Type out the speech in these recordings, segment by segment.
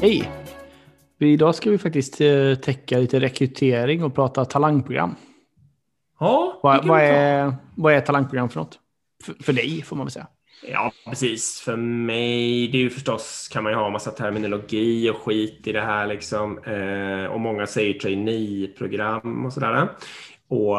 Hej! Idag ska vi faktiskt eh, täcka lite rekrytering och prata talangprogram. Ja, Vad, vad, är, vad är talangprogram för något? För, för dig, får man väl säga. Ja, precis. För mig, det är ju förstås, kan man ju ha massa terminologi och skit i det här liksom. Eh, och många säger trainee-program och sådär. Och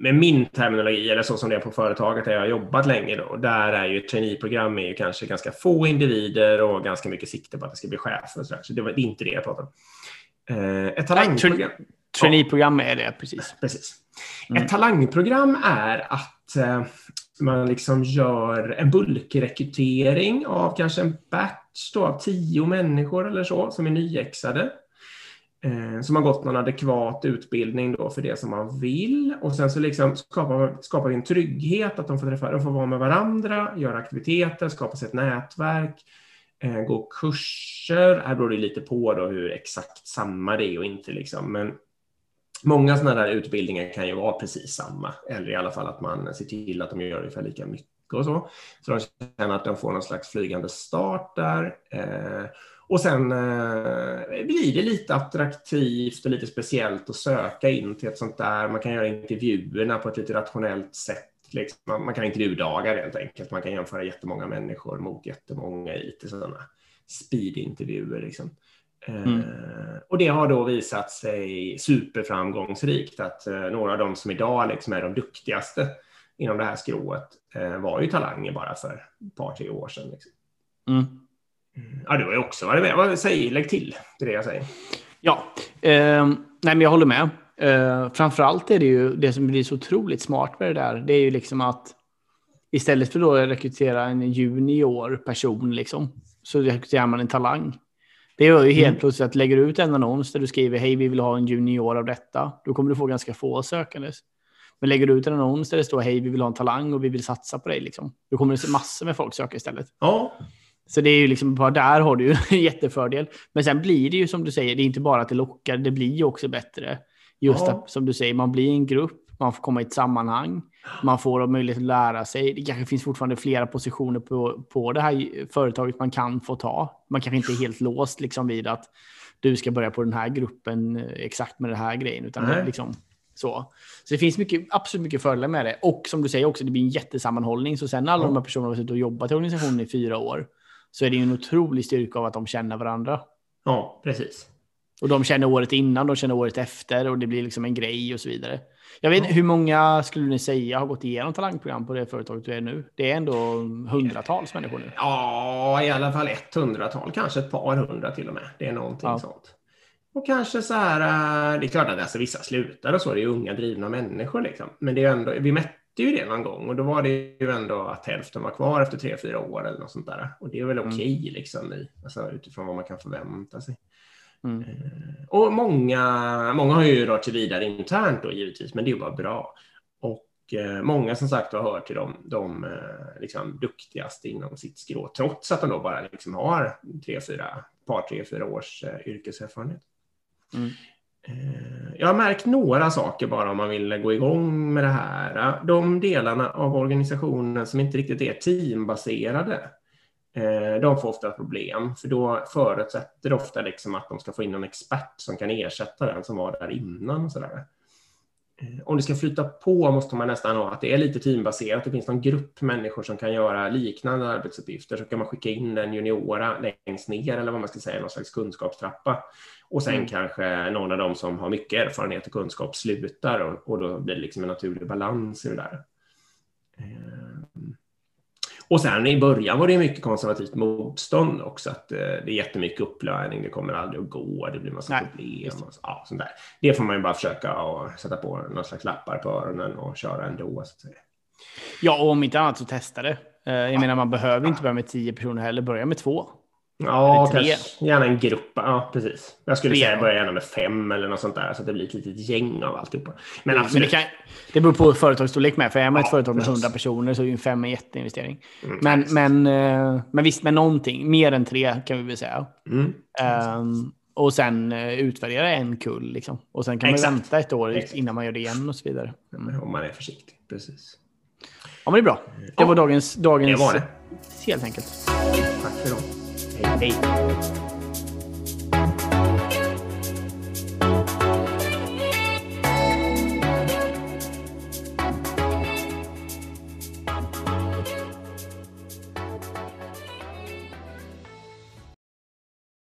med min terminologi, eller så som det är på företaget där jag har jobbat länge, då, där är ju traineeprogram är ju kanske ganska få individer och ganska mycket sikte på att det ska bli chef och sådär. Så det, var, det är inte det jag pratar om. Eh, ett talangprogram. Traineeprogram är det, precis. Precis. Mm. Ett talangprogram är att eh, man liksom gör en bulkrekrytering av kanske en batch då, av tio människor eller så som är nyexade. Eh, som har gått någon adekvat utbildning då för det som man vill. Och sen så liksom skapar, skapar vi en trygghet att de får träffa, de får vara med varandra, göra aktiviteter, skapa sig ett nätverk, eh, gå kurser. Här beror det lite på då hur exakt samma det är och inte liksom. Men Många sådana där utbildningar kan ju vara precis samma, eller i alla fall att man ser till att de gör ungefär lika mycket och så. Så de känner att de får någon slags flygande start där. Eh, och sen eh, blir det lite attraktivt och lite speciellt att söka in till ett sånt där. Man kan göra intervjuerna på ett lite rationellt sätt. Liksom. Man, man kan intervjudagar helt enkelt. Man kan jämföra jättemånga människor mot jättemånga i lite sådana speedintervjuer. Liksom. Mm. Och det har då visat sig superframgångsrikt att eh, några av de som idag liksom är de duktigaste inom det här skrået eh, var ju talanger bara för ett par, tre år sedan. Liksom. Mm. Ja, du har ju också varit med. Vad säger Lägg till till det jag säger. Ja, eh, nej, men jag håller med. Eh, framförallt är det ju det som blir så otroligt smart med det där. Det är ju liksom att istället för då att rekrytera en junior person liksom, så rekryterar man en talang. Det gör ju helt Mm. plötsligt att lägger du ut en annons där du skriver hej vi vill ha en junior av detta, då kommer du få ganska få sökandes. Men lägger du ut en annons där det står hej vi vill ha en talang och vi vill satsa på dig, liksom, då kommer det se massor med folk söka istället. Ja, Så det är ju liksom bara där har du ju en jättefördel. Men sen blir det ju som du säger, det är inte bara att det lockar, det blir ju också bättre. Just Ja. att, som du säger, man blir en grupp, man får komma i ett sammanhang, man får möjlighet att lära sig. Det kanske finns fortfarande flera positioner på, på det här företaget man kan få ta. Man kanske inte är helt låst liksom vid att du ska börja på den här gruppen eh, exakt med den här grejen, utan liksom så. Så det finns mycket, absolut mycket fördelar med det. Och som du säger också, det blir en jättesammanhållning. Så sen alla Ja. de här personerna har suttit och jobbat i organisationen i fyra år, så är det ju en otrolig styrka av att de känner varandra. ja precis. Och de känner året innan, de känner året efter och det blir liksom en grej och så vidare. Jag vet inte, Ja. hur många skulle ni säga har gått igenom talangprogram på det företaget du är nu? Det är ändå hundratals människor nu. Ja, i alla fall ett hundratal, kanske ett par hundra till och med. Det är någonting Ja. sånt. Och kanske så här, eh, det är klart att alltså, vissa slutar och så, det är unga drivna människor liksom. Men det är ändå, vi mätte ju det någon gång och då var det ju ändå att hälften var kvar efter tre, fyra år eller något sånt där. Och det är väl Mm. okej liksom, i, alltså, utifrån vad man kan förvänta sig. Mm. Eh, Och många, många har ju rört sig vidare internt då givetvis, men det är ju bara bra. Och eh, många som sagt har hört till de, de eh, liksom, duktigaste inom sitt skrå, trots att de då bara liksom har tre, fyra, par, tre, fyra års eh, yrkeserfarenhet. Mm. Eh, jag har märkt några saker bara om man vill gå igång med det här. De delarna av organisationen som inte riktigt är teambaserade, eh, de får ofta problem, för då förutsätter det ofta liksom att de ska få in en expert som kan ersätta den som var där innan. Och sådär. Eh, om det ska flyta på måste man nästan ha att det är lite teambaserat. Det finns någon grupp människor som kan göra liknande arbetsuppgifter. Så kan man skicka in den juniora längst ner eller vad man ska säga, någon slags kunskapstrappa. Och sen Mm. kanske någon av dem som har mycket erfarenhet och kunskap slutar och, och då blir det liksom en naturlig balans i det där. Och sen i början var det mycket konservativt motstånd också, att eh, det är jättemycket upplärning, det kommer aldrig att gå, det blir massa Nej, problem. Och så, ja, sånt där. Det får man ju bara försöka och sätta på någon slags lappar på öronen och köra ändå. Så att säga. Ja, och om inte annat så testa det. Eh, Jag menar, man behöver inte börja med tio personer heller, börja med två. Ja, kanske, gärna en grupp. Ja, precis. Jag skulle Tre, säga ja. börja gärna med fem eller något sånt där, så att det blir ett litet gäng av alltihopa. Men Men absolut. det, kan, det beror på företagsstorlek med. För är man ett Ja, företag med precis. 100 personer så är ju en fem en jätteinvestering. Mm, Men, precis. men, eh, men visst, med någonting. Mer än tre kan vi väl säga. Mm. Ehm, och sen uh, utvärdera en kull. Liksom. Och sen kan man Exakt. vänta ett år Exakt. innan man gör det igen och så vidare. Mm. Om man är försiktig. Precis. Ja, men det är bra. Det Ja, var dagens, dagens det var det. helt enkelt. Tack för idag. Hej.